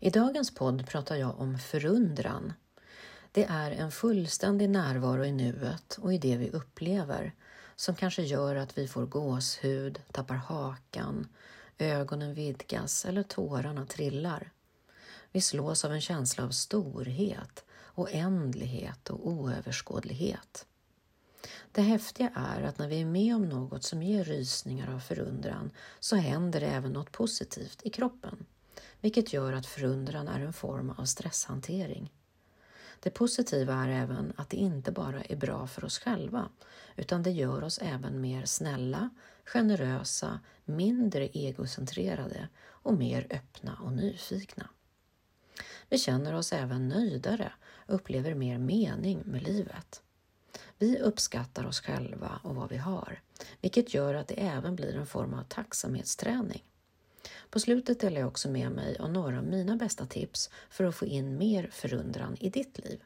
I dagens podd pratar jag om förundran. Det är en fullständig närvaro i nuet och i det vi upplever som kanske gör att vi får gåshud, tappar hakan, ögonen vidgas eller tårarna trillar. Vi slås av en känsla av storhet, oändlighet och oöverskådlighet. Det häftiga är att när vi är med om något som ger rysningar av förundran så händer det även något positivt i kroppen, vilket gör att förundran är en form av stresshantering. Det positiva är även att det inte bara är bra för oss själva, utan det gör oss även mer snälla, generösa, mindre egocentrerade och mer öppna och nyfikna. Vi känner oss även nöjdare och upplever mer mening med livet. Vi uppskattar oss själva och vad vi har, vilket gör att det även blir en form av tacksamhetsträning. På slutet delar jag också med mig av några av mina bästa tips för att få in mer förundran i ditt liv.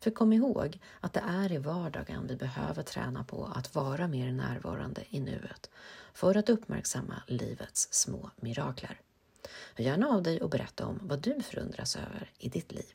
För kom ihåg att det är i vardagen vi behöver träna på att vara mer närvarande i nuet för att uppmärksamma livets små mirakler. Hör gärna av dig och berätta om vad du förundras över i ditt liv.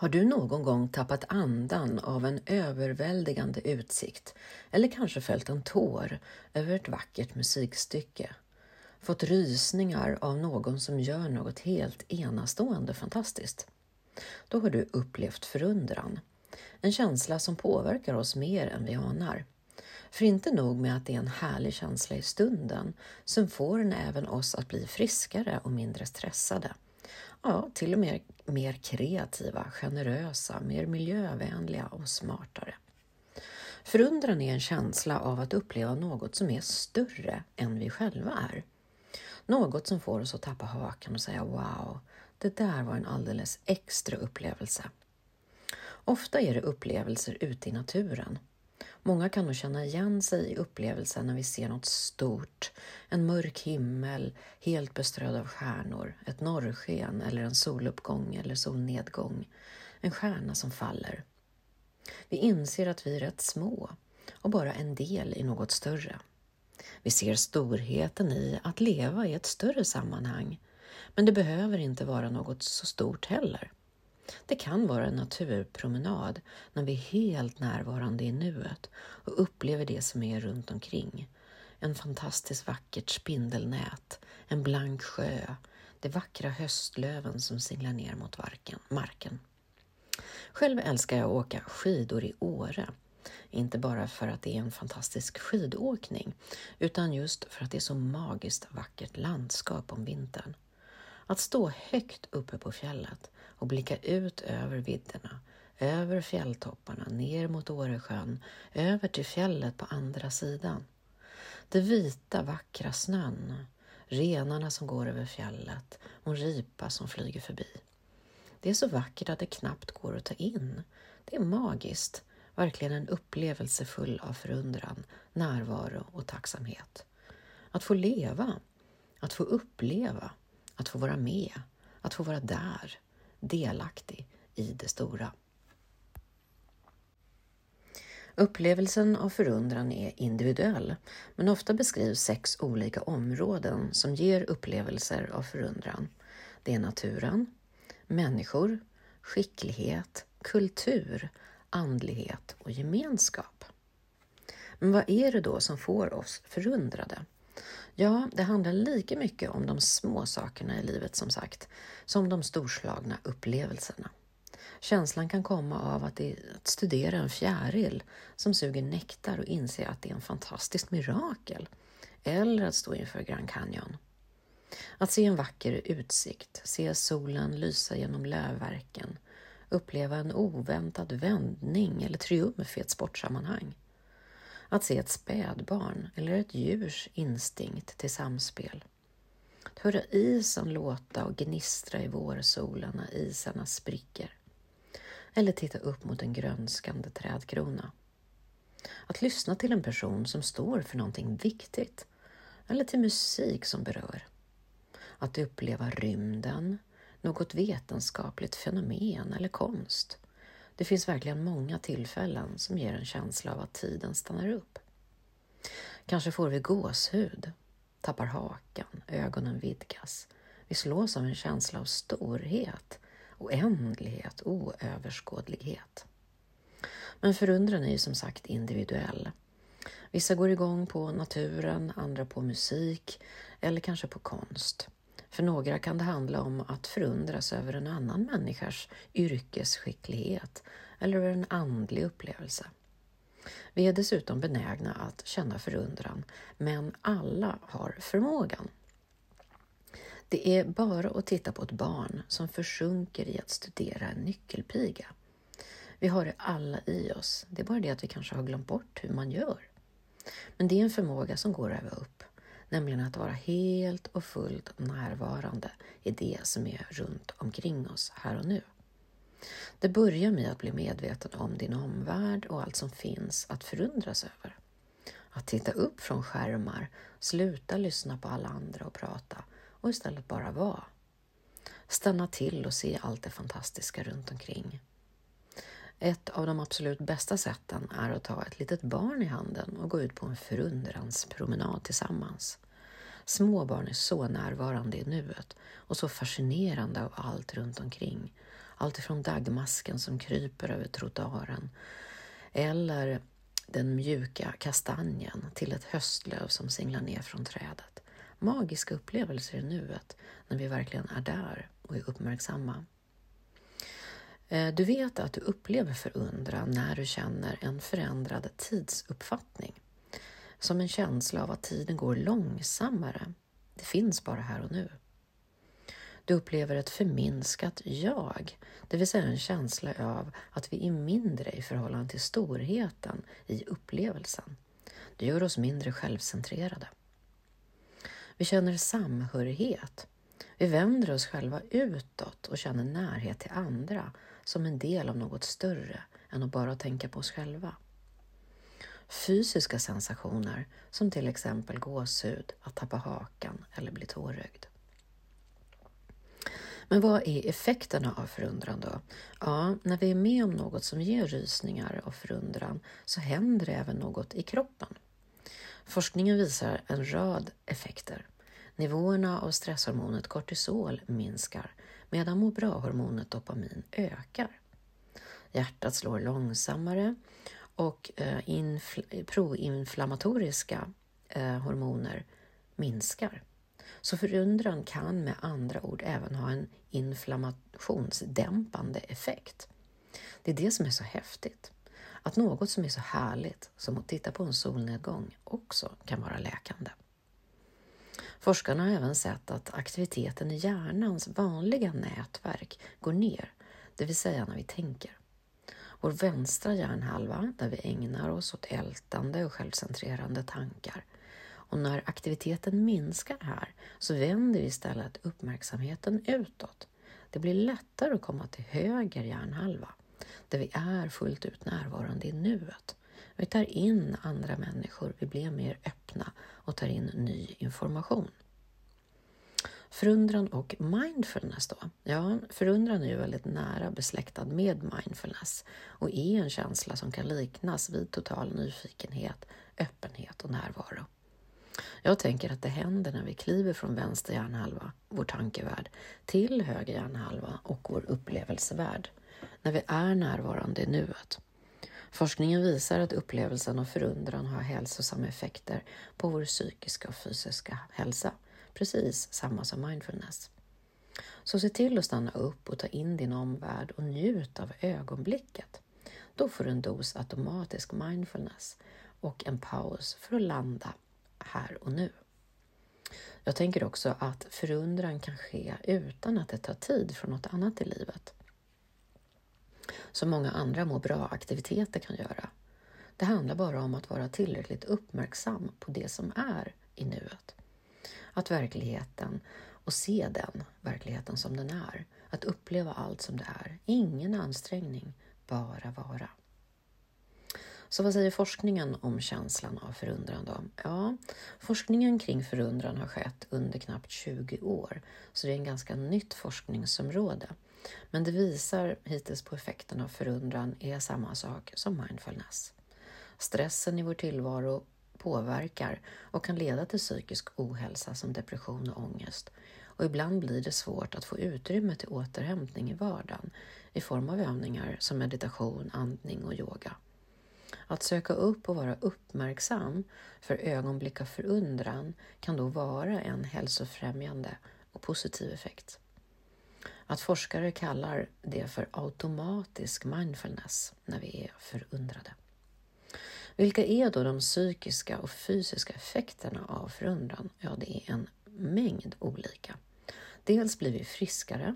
Har du någon gång tappat andan av en överväldigande utsikt eller kanske följt en tår över ett vackert musikstycke? Fått rysningar av någon som gör något helt enastående fantastiskt? Då har du upplevt förundran. En känsla som påverkar oss mer än vi anar. För inte nog med att det är en härlig känsla i stunden, så får den även oss att bli friskare och mindre stressade ja, till och med mer kreativa, generösa, mer miljövänliga och smartare. Förundran är en känsla av att uppleva något som är större än vi själva är. Något som får oss att tappa hakan och säga wow, det där var en alldeles extra upplevelse. Ofta är det upplevelser ute i naturen, Många kan nog känna igen sig i upplevelsen när vi ser något stort, en mörk himmel helt beströdd av stjärnor, ett norrsken eller en soluppgång eller solnedgång, en stjärna som faller. Vi inser att vi är rätt små och bara en del i något större. Vi ser storheten i att leva i ett större sammanhang, men det behöver inte vara något så stort heller. Det kan vara en naturpromenad när vi är helt närvarande i nuet och upplever det som är runt omkring. En fantastiskt vackert spindelnät, en blank sjö, de vackra höstlöven som singlar ner mot marken. Själv älskar jag att åka skidor i Åre. Inte bara för att det är en fantastisk skidåkning, utan just för att det är så magiskt vackert landskap om vintern. Att stå högt uppe på fjället och blicka ut över vidderna, över fjälltopparna, ner mot Åresjön, över till fjället på andra sidan. Det vita, vackra snön, renarna som går över fjället och en ripa som flyger förbi. Det är så vackert att det knappt går att ta in. Det är magiskt, verkligen en upplevelse full av förundran, närvaro och tacksamhet. Att få leva, att få uppleva, att få vara med, att få vara där, delaktig i det stora. Upplevelsen av förundran är individuell, men ofta beskrivs sex olika områden som ger upplevelser av förundran. Det är naturen, människor, skicklighet, kultur, andlighet och gemenskap. Men vad är det då som får oss förundrade? Ja, det handlar lika mycket om de små sakerna i livet som sagt, som de storslagna upplevelserna. Känslan kan komma av att, det, att studera en fjäril som suger nektar och inse att det är en fantastisk mirakel. Eller att stå inför Grand Canyon. Att se en vacker utsikt, se solen lysa genom lövverken, uppleva en oväntad vändning eller triumf i ett sportsammanhang. Att se ett spädbarn eller ett djurs instinkt till samspel. Att höra isen låta och gnistra i vårsolen när isarna spricker. eller titta upp mot en grönskande trädkrona. Att lyssna till en person som står för någonting viktigt eller till musik som berör. Att uppleva rymden, något vetenskapligt fenomen eller konst. Det finns verkligen många tillfällen som ger en känsla av att tiden stannar upp. Kanske får vi gåshud, tappar hakan, ögonen vidgas. Vi slås av en känsla av storhet, oändlighet, oöverskådlighet. Men förundran är ju som sagt individuell. Vissa går igång på naturen, andra på musik eller kanske på konst. För några kan det handla om att förundras över en annan människas yrkesskicklighet eller över en andlig upplevelse. Vi är dessutom benägna att känna förundran, men alla har förmågan. Det är bara att titta på ett barn som försjunker i att studera en nyckelpiga. Vi har det alla i oss, det är bara det att vi kanske har glömt bort hur man gör. Men det är en förmåga som går att öva upp, nämligen att vara helt och fullt närvarande i det som är runt omkring oss här och nu. Det börjar med att bli medveten om din omvärld och allt som finns att förundras över. Att titta upp från skärmar, sluta lyssna på alla andra och prata och istället bara vara. Stanna till och se allt det fantastiska runt omkring. Ett av de absolut bästa sätten är att ta ett litet barn i handen och gå ut på en förundranspromenad tillsammans. Små barn är så närvarande i nuet och så fascinerande av allt runt omkring. Allt ifrån dagmasken som kryper över trottoaren eller den mjuka kastanjen till ett höstlöv som singlar ner från trädet. Magiska upplevelser i nuet när vi verkligen är där och är uppmärksamma. Eh, du vet att du upplever förundran när du känner en förändrad tidsuppfattning. Som en känsla av att tiden går långsammare. Det finns bara här och nu. Du upplever ett förminskat jag, det vill säga en känsla av att vi är mindre i förhållande till storheten i upplevelsen. Det gör oss mindre självcentrerade. Vi känner samhörighet. Vi vänder oss själva utåt och känner närhet till andra som en del av något större än att bara tänka på oss själva. Fysiska sensationer som till exempel gåshud, att tappa hakan eller bli tårögd. Men vad är effekterna av förundran då? Ja, när vi är med om något som ger rysningar och förundran så händer det även något i kroppen. Forskningen visar en rad effekter. Nivåerna av stresshormonet kortisol minskar medan må bra-hormonet dopamin ökar. Hjärtat slår långsammare och eh, proinflammatoriska eh, hormoner minskar. Så förundran kan med andra ord även ha en inflammationsdämpande effekt. Det är det som är så häftigt. Att något som är så härligt som att titta på en solnedgång också kan vara läkande. Forskarna har även sett att aktiviteten i hjärnans vanliga nätverk går ner, det vill säga när vi tänker. Vår vänstra hjärnhalva, där vi ägnar oss åt ältande och självcentrerande tankar, och när aktiviteten minskar här så vänder vi istället uppmärksamheten utåt. Det blir lättare att komma till höger hjärnhalva, där vi är fullt ut närvarande i nuet. Vi tar in andra människor, vi blir mer öppna och tar in ny information. Förundran och mindfulness då? Ja, förundran är ju väldigt nära besläktad med mindfulness och är en känsla som kan liknas vid total nyfikenhet, öppenhet och närvaro. Jag tänker att det händer när vi kliver från vänster hjärnhalva, vår tankevärld, till höger hjärnhalva och vår upplevelsevärld, när vi är närvarande i nuet. Forskningen visar att upplevelsen av förundran har hälsosamma effekter på vår psykiska och fysiska hälsa, precis samma som mindfulness. Så se till att stanna upp och ta in din omvärld och njut av ögonblicket. Då får du en dos automatisk mindfulness och en paus för att landa här och nu. Jag tänker också att förundran kan ske utan att det tar tid från något annat i livet. Som många andra må bra-aktiviteter kan göra. Det handlar bara om att vara tillräckligt uppmärksam på det som är i nuet. Att verkligheten och se den verkligheten som den är. Att uppleva allt som det är. Ingen ansträngning, bara vara. Så vad säger forskningen om känslan av förundran då? Ja, forskningen kring förundran har skett under knappt 20 år, så det är en ganska nytt forskningsområde. Men det visar hittills på effekten av förundran är samma sak som mindfulness. Stressen i vår tillvaro påverkar och kan leda till psykisk ohälsa som depression och ångest. Och ibland blir det svårt att få utrymme till återhämtning i vardagen i form av övningar som meditation, andning och yoga. Att söka upp och vara uppmärksam för ögonblick av förundran kan då vara en hälsofrämjande och positiv effekt. Att forskare kallar det för automatisk mindfulness när vi är förundrade. Vilka är då de psykiska och fysiska effekterna av förundran? Ja, det är en mängd olika. Dels blir vi friskare,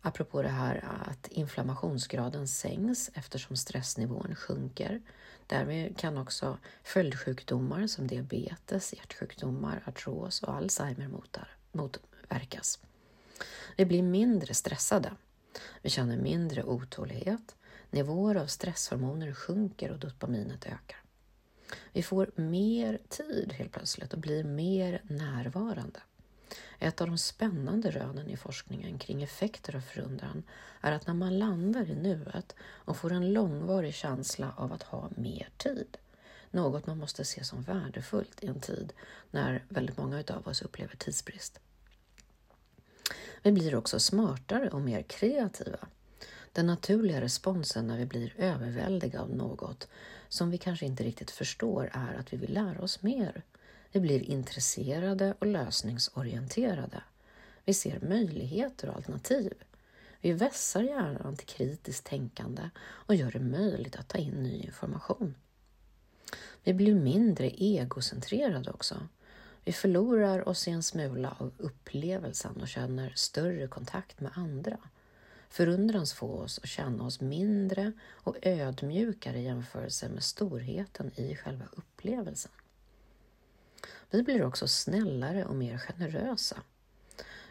apropå det här att inflammationsgraden sänks eftersom stressnivån sjunker. Därmed kan också följdsjukdomar som diabetes, hjärtsjukdomar, artros och Alzheimer motverkas. Vi blir mindre stressade. Vi känner mindre otålighet. Nivåer av stresshormoner sjunker och dopaminet ökar. Vi får mer tid helt plötsligt och blir mer närvarande. Ett av de spännande rönen i forskningen kring effekter av förundran är att när man landar i nuet och får en långvarig känsla av att ha mer tid, något man måste se som värdefullt i en tid när väldigt många av oss upplever tidsbrist. Vi blir också smartare och mer kreativa. Den naturliga responsen när vi blir överväldigade av något som vi kanske inte riktigt förstår är att vi vill lära oss mer. Vi blir intresserade och lösningsorienterade. Vi ser möjligheter och alternativ. Vi vässar hjärnan till kritiskt tänkande och gör det möjligt att ta in ny information. Vi blir mindre egocentrerade också. Vi förlorar oss i en smula av upplevelsen och känner större kontakt med andra. Förundrans får oss att känna oss mindre och ödmjukare i jämförelse med storheten i själva upplevelsen. Vi blir också snällare och mer generösa.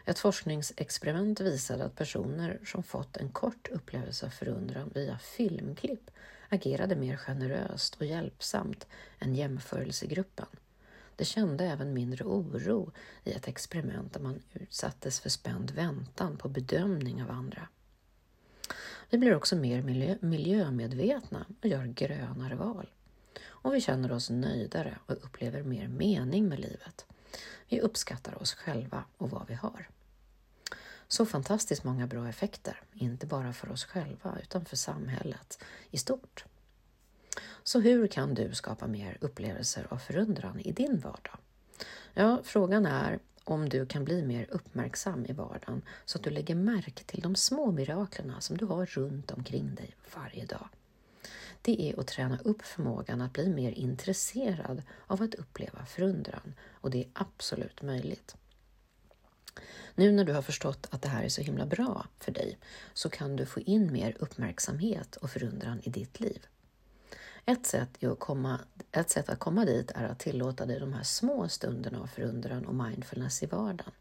Ett forskningsexperiment visade att personer som fått en kort upplevelse av förundran via filmklipp agerade mer generöst och hjälpsamt än jämförelsegruppen. De kände även mindre oro i ett experiment där man utsattes för spänd väntan på bedömning av andra. Vi blir också mer miljö miljömedvetna och gör grönare val. Och vi känner oss nöjdare och upplever mer mening med livet. Vi uppskattar oss själva och vad vi har. Så fantastiskt många bra effekter, inte bara för oss själva utan för samhället i stort. Så hur kan du skapa mer upplevelser av förundran i din vardag? Ja, frågan är om du kan bli mer uppmärksam i vardagen så att du lägger märke till de små miraklerna som du har runt omkring dig varje dag. Det är att träna upp förmågan att bli mer intresserad av att uppleva förundran och det är absolut möjligt. Nu när du har förstått att det här är så himla bra för dig så kan du få in mer uppmärksamhet och förundran i ditt liv. Ett sätt, att komma, ett sätt att komma dit är att tillåta dig de här små stunderna av förundran och mindfulness i vardagen.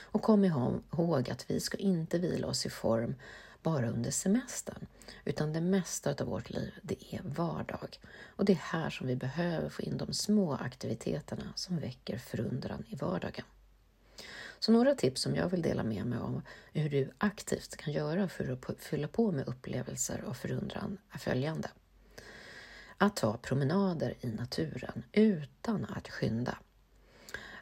Och kom ihåg att vi ska inte vila oss i form bara under semestern, utan det mesta av vårt liv, det är vardag. Och det är här som vi behöver få in de små aktiviteterna som väcker förundran i vardagen. Så några tips som jag vill dela med mig om hur du aktivt kan göra för att fylla på med upplevelser och förundran är följande. Att ta promenader i naturen utan att skynda.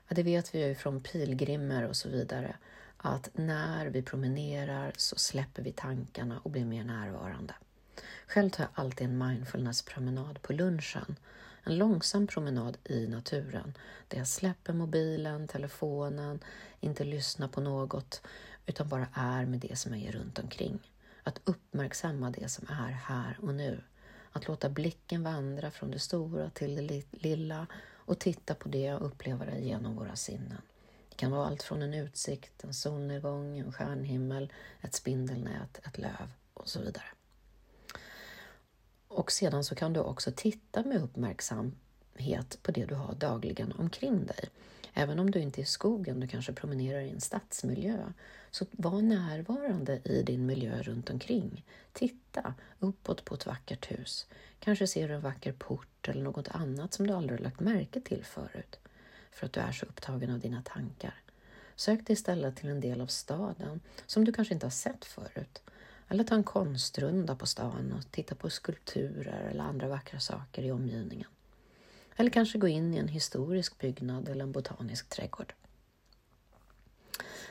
Det vet vi ju från pilgrimer och så vidare att när vi promenerar så släpper vi tankarna och blir mer närvarande. Själv tar jag alltid en mindfulnesspromenad på lunchen. En långsam promenad i naturen där jag släpper mobilen, telefonen, inte lyssnar på något utan bara är med det som är runt omkring. Att uppmärksamma det som är här och nu. Att låta blicken vandra från det stora till det lilla och titta på det och uppleva det genom våra sinnen. Det kan vara allt från en utsikt, en solnedgång, en stjärnhimmel, ett spindelnät, ett löv och så vidare. Och sedan så kan du också titta med uppmärksamhet på det du har dagligen omkring dig. Även om du inte är i skogen, du kanske promenerar i en stadsmiljö, så var närvarande i din miljö runt omkring. Titta uppåt på ett vackert hus. Kanske ser du en vacker port eller något annat som du aldrig lagt märke till förut, för att du är så upptagen av dina tankar. Sök dig istället till en del av staden som du kanske inte har sett förut. Eller ta en konstrunda på stan och titta på skulpturer eller andra vackra saker i omgivningen. Eller kanske gå in i en historisk byggnad eller en botanisk trädgård.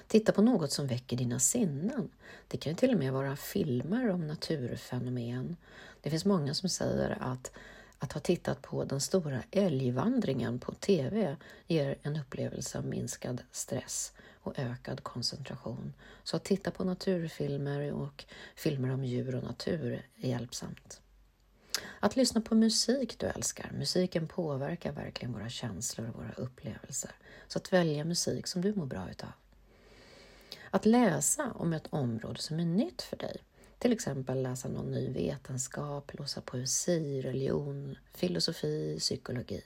Titta på något som väcker dina sinnen. Det kan ju till och med vara filmer om naturfenomen. Det finns många som säger att att ha tittat på den stora älgvandringen på TV ger en upplevelse av minskad stress och ökad koncentration. Så att titta på naturfilmer och filmer om djur och natur är hjälpsamt. Att lyssna på musik du älskar. Musiken påverkar verkligen våra känslor och våra upplevelser. Så att välja musik som du mår bra utav. Att läsa om ett område som är nytt för dig. Till exempel läsa någon ny vetenskap, låsa poesi, religion, filosofi, psykologi.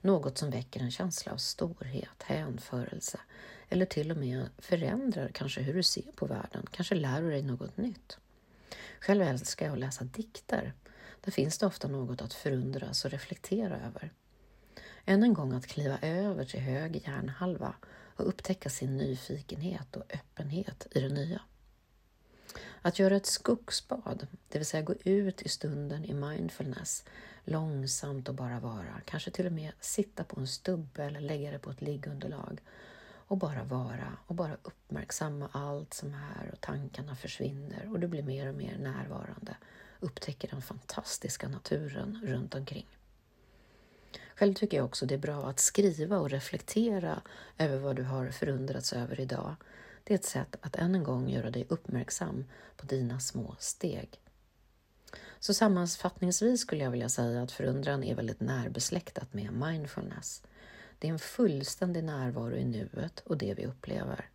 Något som väcker en känsla av storhet, hänförelse eller till och med förändrar kanske hur du ser på världen, kanske lär du dig något nytt. Själv älskar jag att läsa dikter. Där finns det ofta något att förundras och reflektera över. Än en gång att kliva över till hög hjärnhalva och upptäcka sin nyfikenhet och öppenhet i det nya. Att göra ett skogsbad, det vill säga gå ut i stunden i mindfulness, långsamt och bara vara, kanske till och med sitta på en stubbe eller lägga det på ett liggunderlag och bara vara och bara uppmärksamma allt som är och tankarna försvinner och du blir mer och mer närvarande, upptäcker den fantastiska naturen runt omkring. Själv tycker jag också det är bra att skriva och reflektera över vad du har förundrats över idag. Det är ett sätt att än en gång göra dig uppmärksam på dina små steg. Så sammanfattningsvis skulle jag vilja säga att förundran är väldigt närbesläktat med mindfulness. Det är en fullständig närvaro i nuet och det vi upplever.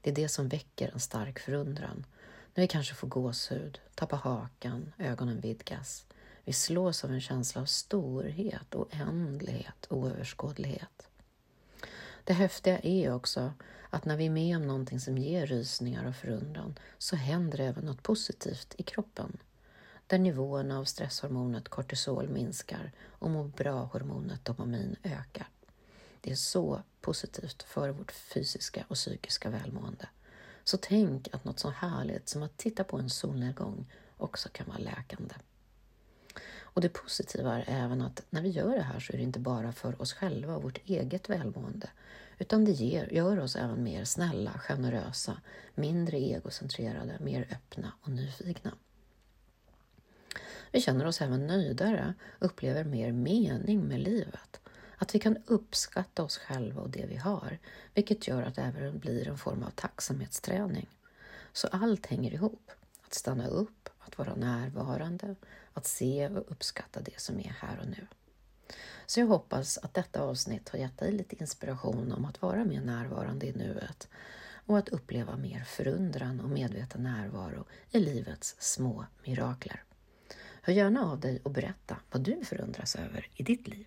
Det är det som väcker en stark förundran. När vi kanske får gåshud, tappar hakan, ögonen vidgas. Vi slås av en känsla av storhet, oändlighet, oöverskådlighet. Det häftiga är också att när vi är med om någonting som ger rysningar och förundran så händer även något positivt i kroppen. Där nivåerna av stresshormonet kortisol minskar och må bra-hormonet dopamin ökar. Det är så positivt för vårt fysiska och psykiska välmående. Så tänk att något så härligt som att titta på en solnedgång också kan vara läkande. Och det positiva är även att när vi gör det här så är det inte bara för oss själva och vårt eget välmående, utan det ger, gör oss även mer snälla, generösa, mindre egocentrerade, mer öppna och nyfikna. Vi känner oss även nöjdare, upplever mer mening med livet. Att vi kan uppskatta oss själva och det vi har, vilket gör att det även blir en form av tacksamhetsträning. Så allt hänger ihop. Att stanna upp, att vara närvarande, att se och uppskatta det som är här och nu. Så jag hoppas att detta avsnitt har gett dig lite inspiration om att vara mer närvarande i nuet och att uppleva mer förundran och medveten närvaro i livets små mirakler. Hör gärna av dig och berätta vad du förundras över i ditt liv.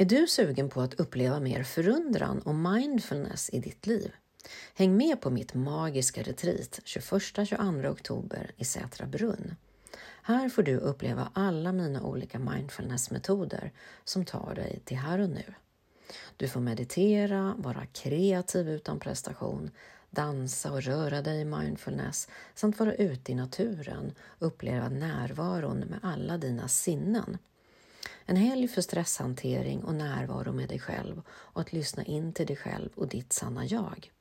Är du sugen på att uppleva mer förundran och mindfulness i ditt liv? Häng med på mitt magiska retreat 21-22 oktober i Sätra brunn. Här får du uppleva alla mina olika mindfulnessmetoder som tar dig till här och nu. Du får meditera, vara kreativ utan prestation, dansa och röra dig i mindfulness samt vara ute i naturen och uppleva närvaron med alla dina sinnen. En helg för stresshantering och närvaro med dig själv och att lyssna in till dig själv och ditt sanna jag.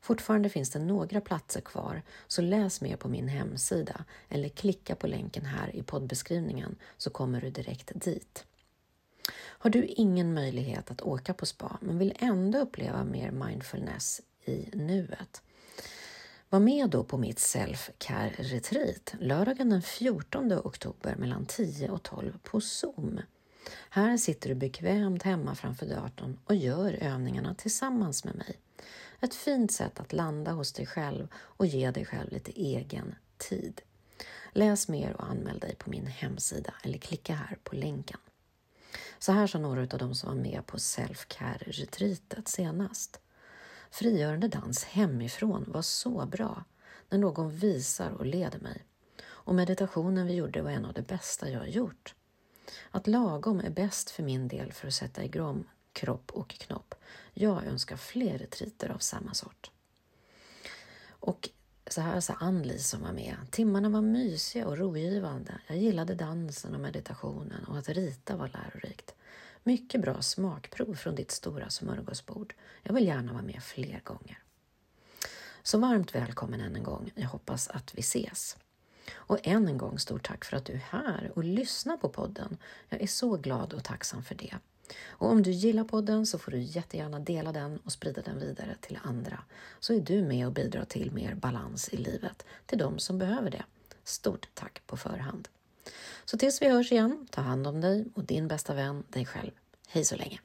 Fortfarande finns det några platser kvar, så läs mer på min hemsida eller klicka på länken här i poddbeskrivningen så kommer du direkt dit. Har du ingen möjlighet att åka på spa men vill ändå uppleva mer mindfulness i nuet? Var med då på mitt Self-Care Retreat lördagen den 14 oktober mellan 10 och 12 på Zoom. Här sitter du bekvämt hemma framför datorn och gör övningarna tillsammans med mig. Ett fint sätt att landa hos dig själv och ge dig själv lite egen tid. Läs mer och anmäl dig på min hemsida eller klicka här på länken. Så här sa några av de som var med på self-care-retreatet senast. Frigörande dans hemifrån var så bra när någon visar och leder mig. Och meditationen vi gjorde var en av de bästa jag gjort. Att lagom är bäst för min del för att sätta igång kropp och knopp. Jag önskar fler retriter av samma sort. Och så här sa Annli som var med. Timmarna var mysiga och rogivande. Jag gillade dansen och meditationen och att rita var lärorikt. Mycket bra smakprov från ditt stora smörgåsbord. Jag vill gärna vara med fler gånger. Så varmt välkommen än en gång. Jag hoppas att vi ses. Och än en gång stort tack för att du är här och lyssnar på podden. Jag är så glad och tacksam för det. Och om du gillar podden så får du jättegärna dela den och sprida den vidare till andra. Så är du med och bidrar till mer balans i livet till de som behöver det. Stort tack på förhand. Så tills vi hörs igen, ta hand om dig och din bästa vän, dig själv. Hej så länge!